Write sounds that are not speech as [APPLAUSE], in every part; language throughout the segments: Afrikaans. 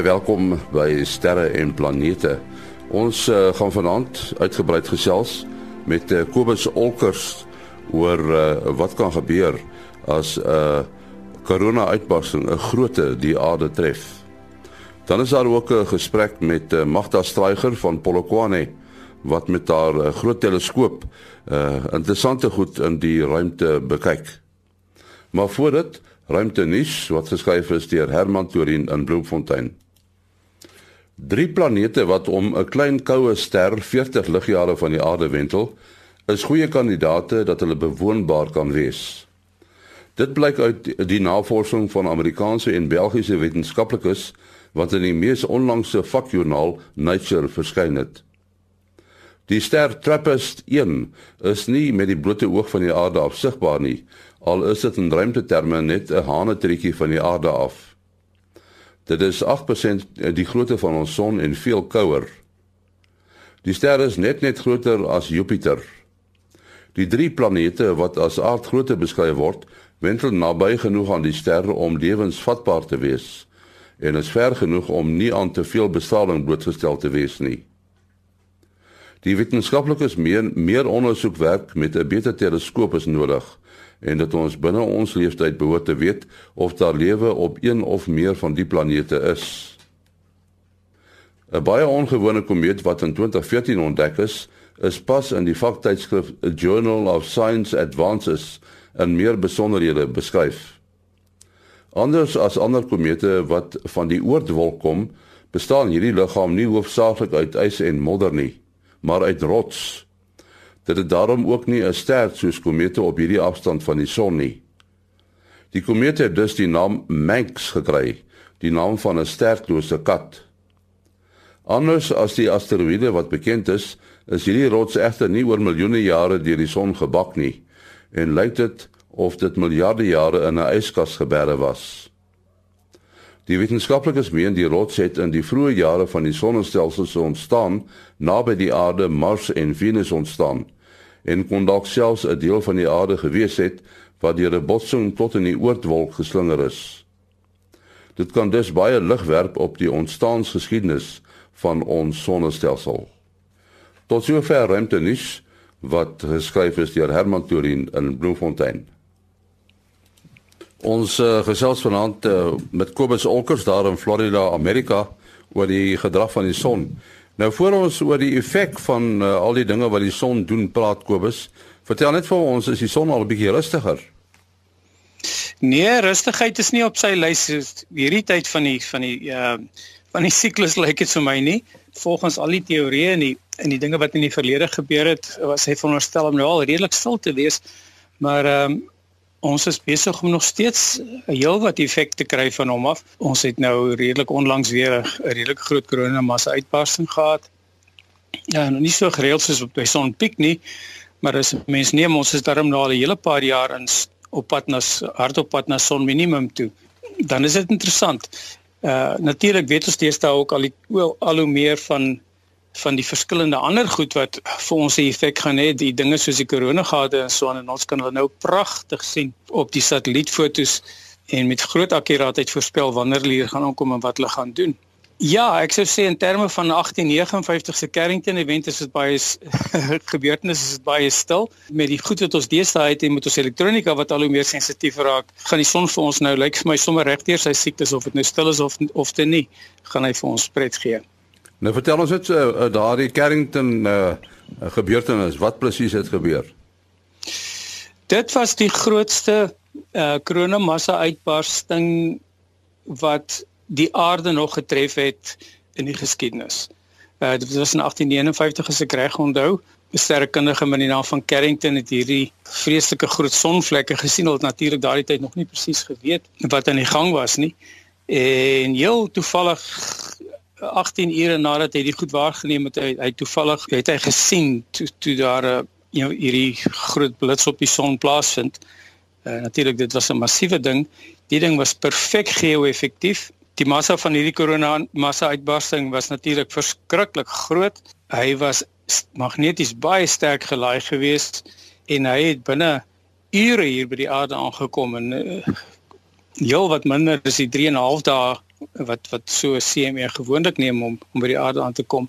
Baie welkom by Sterre en Planete. Ons uh, gaan vanaand uitgebreid gesels met uh, Kobus Olkers oor uh, wat kan gebeur as 'n uh, korona-uitbarsting 'n grootte die aarde tref. Dan is daar ook 'n gesprek met uh, Magda Straiger van Polokwane wat met haar uh, groot teleskoop uh, interessante goed in die ruimte bekyk. Maar voor dit Ruimte nuus wat geskryf is deur Herman Torin in Bloemfontein. Drie planete wat om 'n klein koue ster 40 ligjare van die aarde wentel, is goeie kandidaate dat hulle bewoonbaar kan wees. Dit blyk uit die navorsing van Amerikaanse en Belgiese wetenskaplikes wat in die mees onlangse vakjoernaal Nature verskyn het. Die ster TRAPPIST-1 is nie met die blote oog van die aarde af sigbaar nie, al is dit in ruimteterme net 'n hanetrekkie van die aarde af. Dit is 8% die grootte van ons son en veel kouer. Die ster is net net groter as Jupiter. Die drie planete wat as aardgrootte beskryf word, wentel naby genoeg aan die ster om lewensvatbaar te wees en is ver genoeg om nie aan te veel bestraling blootgestel te wees nie. Die wetenskaplikes meer meer ondersoekwerk met 'n beter teleskoop is nodig en dat ons binne ons leeftyd behoort te weet of daar lewe op een of meer van die planete is. 'n Baie ongewone komeet wat in 2014 ontdek is, is pas in die vaktydskrif Journal of Science Advances en meer besonderhede beskryf. Anders as ander komete wat van die oortwolk kom, bestaan hierdie liggaam nie hoofsaaklik uit ys en modder nie maar uit rots. Dit het daarom ook nie 'n ster soos komete op hierdie afstand van die son nie. Die komeet het dus die naam Manx gekry, die naam van 'n sterklose kat. Anders as die asteroïde wat bekend is, is hierdie rots egter nie oor miljoene jare deur die son gebak nie en lyk dit of dit miljarde jare in 'n yskas geberre was. Die wetenskaplikes meen die rots het in die vroeë jare van die sonnestelsel so ontstaan naby die aarde, Mars en Venus ontstaan en kon dalk selfs 'n deel van die aarde gewees het wat deur 'n botsing tot in die oortwolk geslinger is. Dit kan dus baie lig werp op die ontstaansgeskiedenis van ons sonnestelsel. Tot sover ruimte nuus wat geskryf is deur Herman Torin in Bloemfontein. Ons uh, gesels vanaand uh, met Kobus Olkers daar in Florida, Amerika oor die gedrag van die son. Nou voor ons oor die effek van uh, al die dinge wat die son doen praat Kobus, vertel net vir ons is die son al 'n bietjie rustiger? Nee, rustigheid is nie op sy lys hierdie tyd van die van die uh van die siklus lyk dit vir my nie. Volgens al die teorieë en die en die dinge wat in die verlede gebeur het, was hy veronderstel om nou al redelik stil te wees. Maar ehm um, Ons is besig om nog steeds 'n heel wat effek te kry van hom af. Ons het nou redelik onlangs weer 'n redelik groot koronamassa uitbarsting gehad. Ja, nog nie so gereeld soos op die sonpiek nie, maar as mens neem ons is daarom nou al 'n hele paar jaar in op pad na hardop pad na son minimum toe. Dan is dit interessant. Uh natuurlik weet ons steeds daar ook al die, al hoe meer van van die verskillende ander goed wat vir ons 'n effek gaan hê, die dinge soos die koronagate en so aan en ons kan hulle nou pragtig sien op die satellietfoto's en met groot akkuraatheid voorspel wanneer hulle hier gaan aankom en wat hulle gaan doen. Ja, ek sou sê in terme van 1859 se Carrington event is dit baie [LAUGHS] gebeurtenis is dit baie stil met die goed wat ons deesdae het en met ons elektronika wat al hoe meer sensitief raak. Gaan die son vir ons nou lyk vir my sommer regdeur sy siektes of dit nou stil is of of te nie, gaan hy vir ons pret gee. Nou vertel ons net so uh, daardie Carrington uh, gebeurtenis, wat presies het gebeur? Dit was die grootste uh, koronamassa uitbarsting wat die aarde nog getref het in die geskiedenis. Uh, dit was in 1851 as ek reg onthou. 'n Sterrekundige met die naam van Carrington het hierdie vreeslike groot sonvlekke gesien. Hulle het natuurlik daardie tyd nog nie presies geweet wat aan die gang was nie. En heel toevallig 18 ure nadat hy die goed waargeneem het, hy, hy toevallig het hy gesien toe toe daar 'n uh, know, hierdie groot blits op die son plaasvind. Uh, Natuurlik dit was 'n massiewe ding. Die ding was perfek geo-effektief. Die massa van hierdie korona massa uitbarsting was natuurlik verskriklik groot. Hy was magneties baie sterk gelaai geweest en hy het binne ure hier by die aarde aangekom en uh, heel wat minder as die 3 en 'n half dae wat wat so CME gewoonlik neem om om by die aarde aan te kom.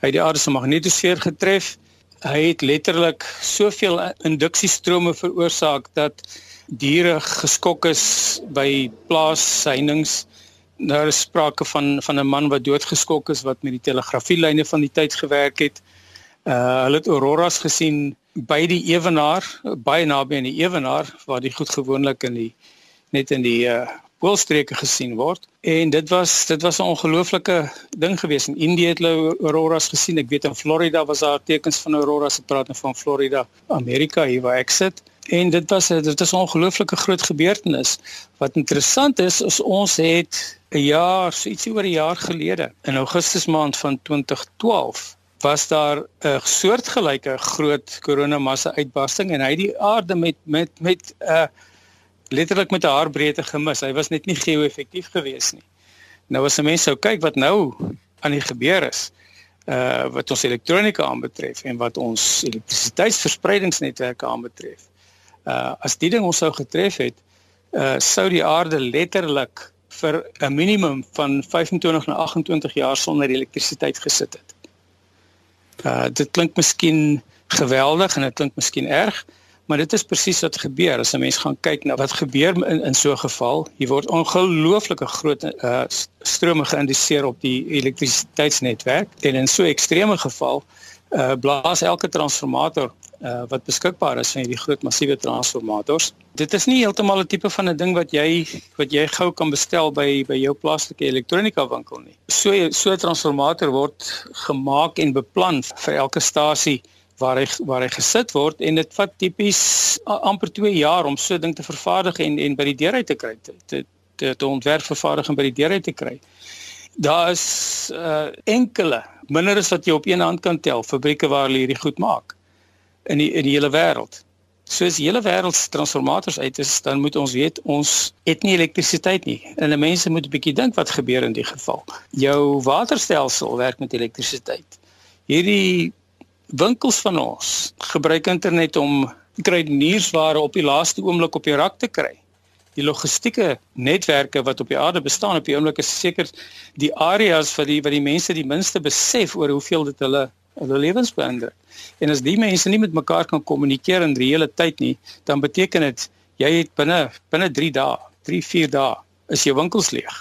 Hy het die aarde se magnetosfeer getref. Hy het letterlik soveel induksiestrome veroorsaak dat diere geskok is by plaasheininge. Daar is sprake van van 'n man wat doodgeskok is wat met die telegrafielyne van die tyd gewerk het. Uh hulle het auroras gesien by die ewenaar, baie naby aan die ewenaar waar die goed gewoonlik in die net in die uh poolstreke gesien word. En dit was dit was 'n ongelooflike ding geweest. In Indië het hulle auroras gesien. Ek weet in Florida was daar tekens van auroras. Ek praat nou van Florida, Amerika hier waar ek sit. En dit was dit is 'n ongelooflike groot gebeurtenis. Wat interessant is, is ons het 'n jaar, so ietsie oor 'n jaar gelede, in Augustus maand van 2012 was daar 'n soortgelyke groot koronamassa uitbarsting en hy het die aarde met met met 'n uh, letterlik met 'n haarbreedte gemis. Hy was net nie geo-effektief gewees nie. Nou as 'n mens sou kyk wat nou aan die gebeur is, uh wat ons elektronika aanbetref en wat ons elektrisiteitsverspreidingsnetwerke aanbetref. Uh as die ding ons sou getref het, uh sou die aarde letterlik vir 'n minimum van 25 na 28 jaar sonder elektrisiteit gesit het. Uh dit klink miskien geweldig en dit klink miskien erg, maar dit is presies wat gebeur as 'n mens gaan kyk na wat gebeur in in so 'n geval. Hier word ongelooflike groot uh strome geïnduseer op die elektrisiteitsnetwerk en in so 'n ekstreme geval uh blaas elke transformator uh wat beskikbaar is van hierdie groot massiewe transformators. Dit is nie heeltemal 'n tipe van 'n ding wat jy wat jy gou kan bestel by by jou plaaslike elektronika winkel nie. So so 'n transformator word gemaak en beplan vir elke stasie waar hy waar hy gesit word en dit vat tipies amper 2 jaar om so ding te vervaardig en en by die deur uit te kry te te, te, te ontwerp vervaardig en by die deur uit te kry. Daar is uh enkele minder as wat jy op een hand kan tel fabrieke waar hulle hierdie goed maak in die in die hele wêreld. So as die hele wêreld se transformators uit is, dan moet ons weet ons het nie elektrisiteit nie. En die mense moet 'n bietjie dink wat gebeur in die geval. Jou waterstelsel werk met elektrisiteit. Hierdie winkels van ons gebruik internet om kruideniersware op die laaste oomblik op die rak te kry. Die logistieke netwerke wat op die aarde bestaan op die oomblik is seker die areas vir die wat die mense die minste besef oor hoeveel dit hulle hulle lewens beïnvloed. En as die mense nie met mekaar kan kommunikeer in reële tyd nie, dan beteken dit jy het binne binne 3 dae, 3, 4 dae is jou winkels leeg.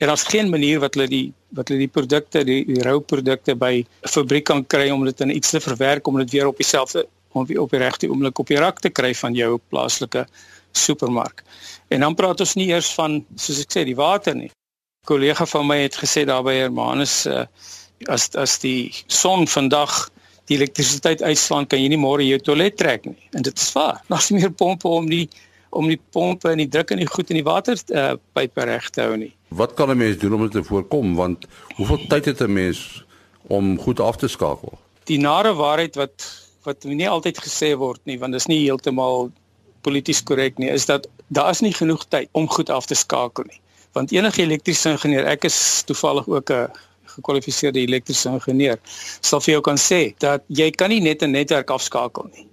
En daar's geen manier wat hulle die wat hulle die produkte, die, die rou produkte by 'n fabriek kan kry om dit in iets te verwerk om dit weer op dieselfde om weer op die regte oomblik op die rak te kry van jou plaaslike supermark. En dan praat ons nie eers van soos ek sê die water nie. 'n Kollega van my het gesê daar by Hermanus uh, as as die son vandag die elektrisiteit uitslaan, kan jy nie môre jou toilet trek nie. En dit is waar. Daar's nie meer pompe om die om die pompe en die druk in die goed in die water uh, pype reg te hou nie. Wat kan 'n mens doen om dit te voorkom want hoeveel tyd het 'n mens om goed af te skakel? Die nare waarheid wat wat nie altyd gesê word nie want dit is nie heeltemal polities korrek nie is dat daar is nie genoeg tyd om goed af te skakel nie. Want enige elektriese ingenieur, ek is toevallig ook 'n gekwalifiseerde elektriese ingenieur sal vir jou kan sê dat jy kan nie net 'n netwerk afskakel nie.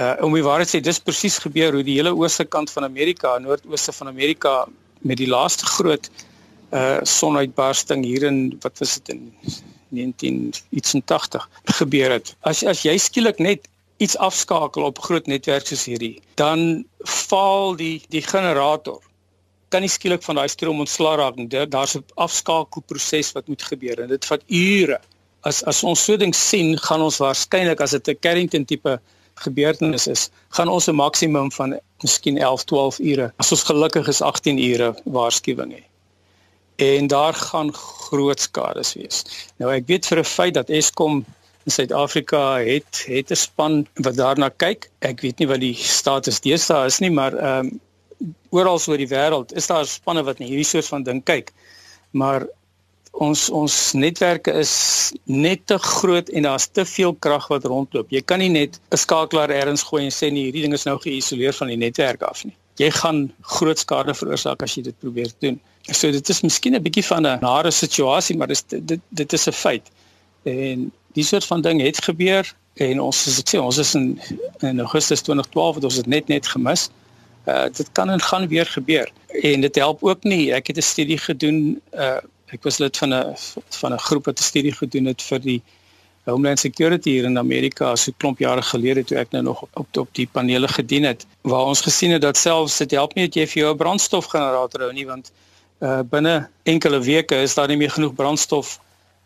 Uh om die waarheid sê dis presies gebeur hoe die hele ooste kant van Amerika, noordooste van Amerika met die laaste groot uh sonuitbarsting hier in wat was dit in 1980 gebeur het. As as jy skielik net iets afskakel op groot netwerke soos hierdie, dan faal die die generator kan nie skielik van daai stroom ontslaa raak nie. Daar's 'n afskakelproses wat moet gebeur en dit vat ure. As as ons so ding sien, gaan ons waarskynlik as dit 'n Carrington tipe gebeurtenis is, gaan ons 'n maksimum van miskien 11, 12 ure. As ons gelukkig is 18 ure waarskuwing hê. En daar gaan groot skades wees. Nou ek weet vir 'n feit dat Eskom in Suid-Afrika het het 'n span wat daarna kyk. Ek weet nie wat die status deesdae is nie, maar ehm um, oral oor die wêreld is daar spanne wat na hierdie soort van ding kyk. Maar ons ons netwerke is net te groot en daar's te veel krag wat rondloop. Jy kan nie net 'n skakelaar elders gooi en sê nee, hierdie ding is nou geïsoleer van die netwerk af nie. Jy gaan groot skade veroorsaak as jy dit probeer doen. So dit is miskien 'n bietjie van 'n nare situasie, maar dis dit dit is 'n feit. En die soort van ding het gebeur en ons soos ek sê, ons is in in Augustus 2012 het ons dit net net gemis Uh dit kan en gaan weer gebeur. En dit help ook nie. Ek het 'n studie gedoen uh ek was lid van 'n van 'n groep wat 'n studie gedoen het vir die Homeland Security hier in Amerika so klomp jare gelede toe ek nou nog op op die panele gedien het waar ons gesien het dat selfs dit help nie dat jy vir jou 'n brandstofgenerator hou nie want uh binne enkele weke is daar nie meer genoeg brandstof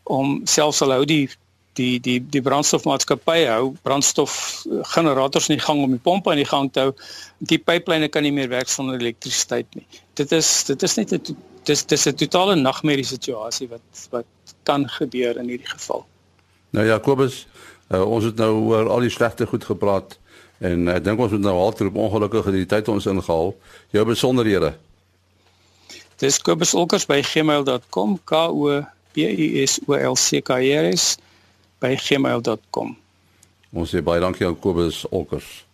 om selfs al hou die die die die brandstofmaatskappye hou brandstofgenerators in die gang om die pompe aan die gang te hou. Die pyplyne kan nie meer werk sonder elektrisiteit nie. Dit is dit is net 'n dis dis 'n totale nagmerrie situasie wat wat kan gebeur in hierdie geval. Nou Jakobus, uh, ons het nou oor al die slegte goed gepraat en ek dink ons moet nou halter op ongelukkige die tyd ons ingehaal. Jou besonderhede. Dis kobusolkers@gmail.com k o b u s o l c k e r s by gmail.com. Ons sê baie dankie aan Kobus Olkers.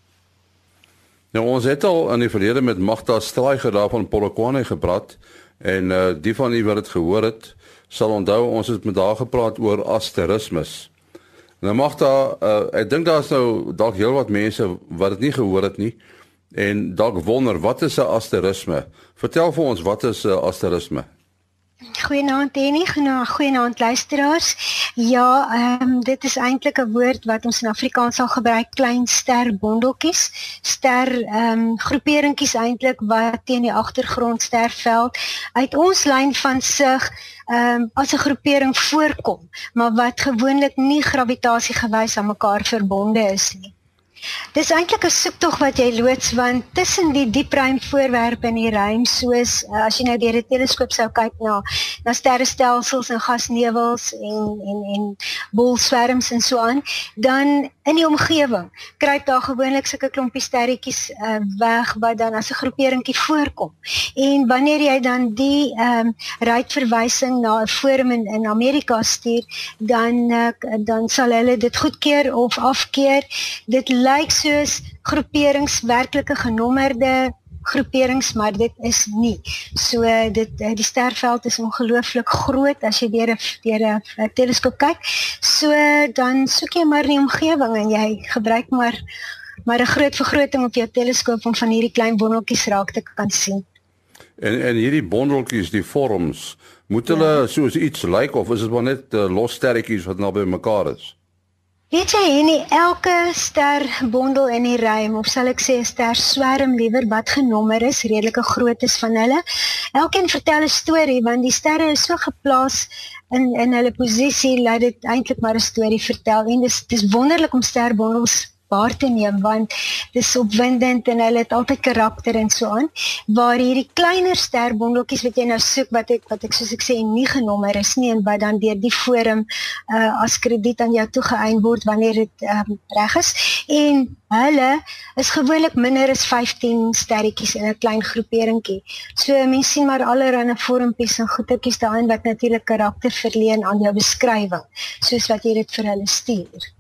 Nou ons het al in die verlede met Magda Straiger daar van Polokwane gepraat en uh die van u wat dit gehoor het, sal onthou ons het met haar gepraat oor asterismes. Nou Magda, uh ek dink daar's nou dalk heelwat mense wat dit nie gehoor het nie en dalk wonder wat is 'n asterisme? Vertel vir ons wat is 'n asterisme? Goeienaand Annie, goeienaand luisteraars. Ja, ehm um, dit is eintlik 'n woord wat ons in Afrikaans sal gebruik, klein ster bondeltjies, ster ehm um, groeperingkies eintlik wat teen die agtergrond sterveld uit ons lyn van sig ehm um, as 'n groepering voorkom, maar wat gewoonlik nie gravitasiegewys aan mekaar verbonde is nie. Dis eintlik 'n soektog wat jy loods want tussen die diepruim voorwerpe in die ruim soos uh, as jy nou deur 'n teleskoop sou kyk na na sterrestelsels en gasnewels en en en bolswerms en so aan, dan in die omgewing kruip daar gewoonlik sulke klompie sterretjies uh, weg wat dan as 'n groeperingkie voorkom. En wanneer jy dan die ehm um, ruitverwysing na 'n forum in in Amerika stuur, dan uh, dan sal hulle dit goedkeur of afkeur. Dit lyk soos groeperings werklike genommerde groeperings maar dit is nie. So dit eh, die sterveld is ongelooflik groot as jy deur 'n deur 'n teleskoop kyk. So dan soek jy maar die omgewing en jy gebruik maar maar 'n groot vergroting op jou teleskoop om van hierdie klein bondeltjies raak te kan sien. En en hierdie bondeltjies, die vorms, moet hulle ja. soos iets lyk like, of is dit maar net uh, los sterretjies wat naby mekaar is? Weet jy nie elke ster bondel in die ruim of sal ek sê ster swerm liewer wat genommer is, redelike groot is van hulle. Elkeen vertel 'n storie want die sterre is so geplaas in in hulle posisie dat dit eintlik maar 'n storie vertel en dis dis wonderlik om sterbondels waar te neem want dis opwindend en hulle het altyd karakter en so aan waar hierdie kleiner sterbondeltjies wat jy nou soek wat ek wat ek soos ek sê nie genommer is nie en wat dan deur die forum uh, as krediet aan jou toegeëien word wanneer dit um, reg is en hulle is gewoonlik minder as 15 sterretjies in 'n klein groeperingkie. So mense sien maar allerlei vormpies en goetertjies daarin wat natuurlik karakter verleen aan jou beskrywing soos wat jy dit vir hulle stuur.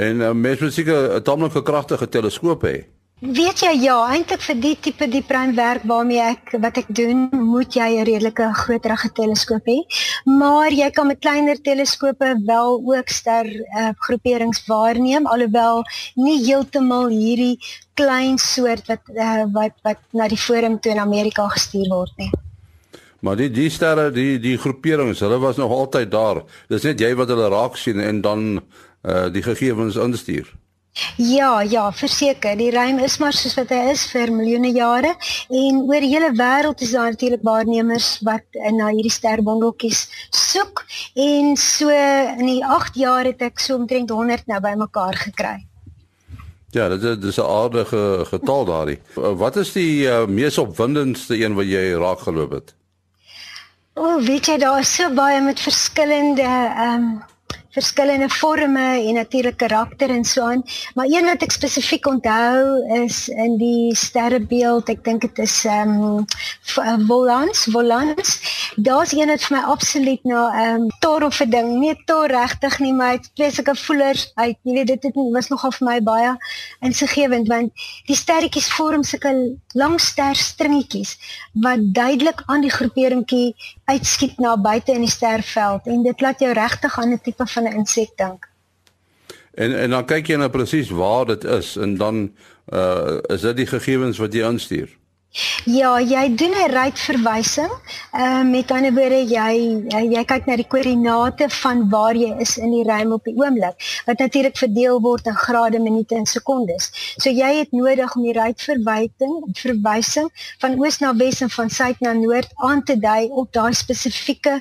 En uh, mens moet seker 'n tamelike kragtige teleskoop hê. Weet jy ja, eintlik vir die tipe diepruimwerk waarmee ek wat ek doen, moet jy 'n redelike groterige teleskoop hê. Maar jy kan met kleiner teleskope wel ook ster uh, groeperings waarneem, alhoewel nie heeltemal hierdie klein soort wat uh, wat wat na die forum toe in Amerika gestuur word nie. Maar die die sterre, die die groeperings, hulle was nog altyd daar. Dis net jy wat hulle raak sien en dan uh die gegevens instuur. Ja, ja, verseker, die ruim is maar soos wat hy is vir miljoene jare en oor die hele wêreld is daar natuurlik waarnemers wat na hierdie sterbondeltjies soek en so in die 8 jaar het ek so omtrent 100 nou bymekaar gekry. Ja, dit is dis 'n aardige getal daardie. Wat is die uh, mees opwindendste een wat jy raak geloop het? O, oh, weet jy daar is so baie met verskillende ehm um, verskillende forme en natuurlik karakter en so aan. Maar een wat ek spesifiek onthou is in die sterrebeeld, ek dink dit is ehm um, Volans, Volans. Daar's een wat vir my absoluut na ehm um, tor of 'n ding, nie tor regtig nie, maar dit twee sulke voelers uit. Jy weet dit het was nogal vir my baie insiggewend want die sterretjies vorm sulke lang sterstringetjies wat duidelik aan die groeperingkie uitskiet na buite in die sterveld en dit laat jou regtig aan 'n tipe van 'n insek dink. En en dan kyk jy nou presies waar dit is en dan uh is dit die gegevens wat jy instuur. Ja, jy doen 'n ruitverwysing. Ehm uh, met ander woorde jy jy, kyk na die koördinate van waar jy is in die ruim op die oomblik wat natuurlik verdeel word in grade, minute en sekondes. So jy het nodig om die ruitverwysing, verwysing van oos na wes en van suid na noord aan te dui op daai spesifieke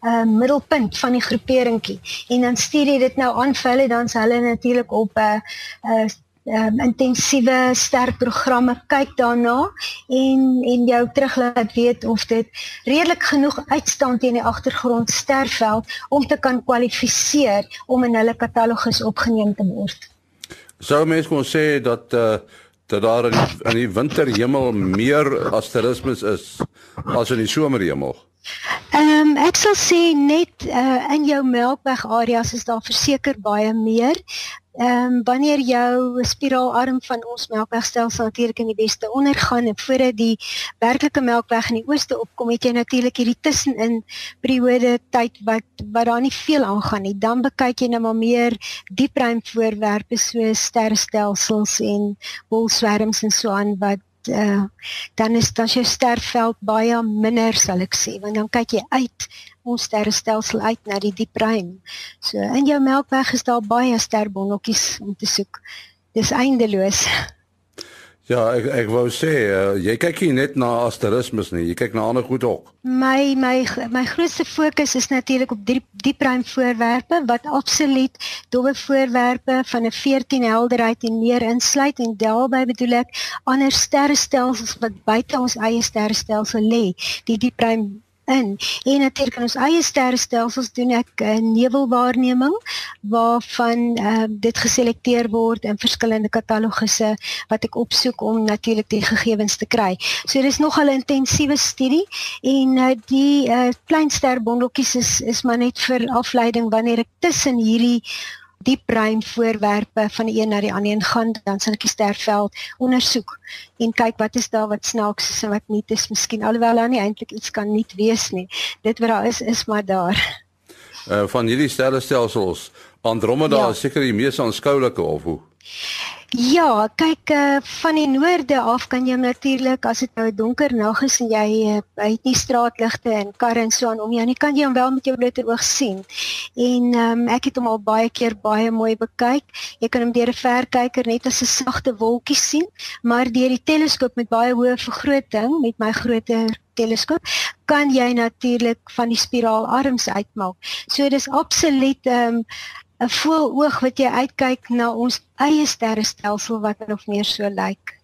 uh middelpunt van die groeperingkie. En dan stuur jy dit nou aan vir hulle dan se hulle natuurlik op 'n uh, uh um, intensiewe sterk programme kyk daarna en en jou terug laat weet of dit redelik genoeg uitstaan teen die agtergrond sterfveld om te kan kwalifiseer om in hulle katalogus opgeneem te word. Sou mens kon sê dat uh dat daar in die, in die winterhemel meer asterismes is as in die somerhemel. Ehm um, ek sal sê net uh, in jou melkweg areas is daar verseker baie meer. Ehm um, wanneer jou spiraalarm van ons melkwegstelsel natuurlik in die weste ondergaan en voordat die werklike melkweg in die ooste opkom, het jy natuurlik hierdie tussenin periode tyd wat wat daar nie veel aangaan nie. Dan bekyk jy nou maar meer diepruim voorwerpe soos sterrestelsels en bolswerms en so aan wat uh, dan is dan jou sterveld baie minder sal ek sê want dan kyk jy uit ons sterrestelsel uit na die diep ruim. So in jou melkweg is daar baie sterbonnetjies om te soek. Dis eindeloos. [LAUGHS] Ja, ek ek wou sê uh, jy kyk nie net na asterismes nie, jy kyk na ander goed ook. My my my grootste fokus is natuurlik op diep diepruim voorwerpe wat absoluut dowwe voorwerpe van 'n 14 helderheid en meer insluit en daarbey bedoel ek ander sterrestelsels wat buite ons eie sterrestelsel lê, die diepruim in. En natuurlik in ons eie sterrestelsels doen ek 'n eh, nevelwaarneming waarvan uh, dit geselekteer word in verskillende katalogusse wat ek opsoek om natuurlik die gegevens te kry. So dis nogal 'n intensiewe studie en uh, die uh, klein sterbondeltjies is is maar net vir afleiding wanneer ek tussen hierdie diep brein voorwerpe van die een na die ander en gaan dan sal ek die sterveld ondersoek en kyk wat is daar wat snaaks is en wat nie is miskien alhoewel daar nie eintlik iets kan nie wees nie. Dit wat daar is is maar daar. Uh, van hierdie sterrestelsels Andromeda ja. is seker die mees aanskoulike of hoe Ja, kyk uh, van die noorde af kan jy natuurlik as dit nou 'n donker nag is en jy uh, het nie straatligte en karre en so aan om jou nie, kan jy hom wel met jou blote oog sien. En um, ek het hom al baie keer baie mooi bekyk. Jy kan hom deur 'n verkyker net as 'n sagte wolkie sien, maar deur die teleskoop met baie hoë vergroting met my groter teleskoop kan jy natuurlik van die spiraalarms uitmaak. So dis absoluut ehm um, 'n voel oog wat jy uitkyk na ons eie sterrestelsel wat nog meer so lyk.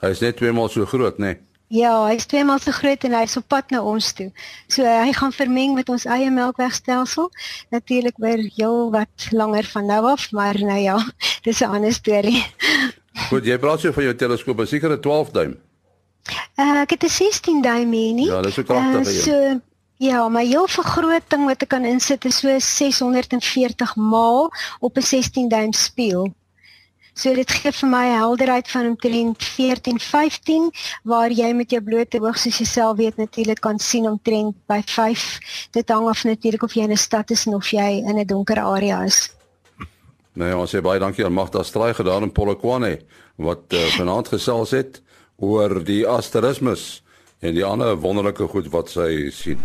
Hy is net twee maal so groot, né? Nee? Ja, hy is twee maal so groot en hy is op pad na ons toe. So hy gaan vermeng met ons eie melkwegstelsel. Natuurlik weer heel wat langer van nou af, maar nou ja, [LAUGHS] dis 'n ander storie. [LAUGHS] Goed, jy praat so van jou teleskoop, seker 'n 12 duim. Uh, ek het 'n 16 duim hier nie. Ja, dis so kragtig. Uh, so Ja, my heel vergroting wat ek kan insit is so 640 maal op 'n 16 duim spieël. So dit gee vir my helderheid van omtrent 14-15 waar jy met jou blote oog soos jy self weet natuurlik kan sien omtrent by 5. Dit hang af natuurlik of jy in 'n stad is of jy in 'n donker area is. Nou ja, ons sê baie dankie aan Magda Straai gedaan in Polokwane wat uh, vanaand gesels het oor die asterismes en die ander wonderlike goed wat sy sien.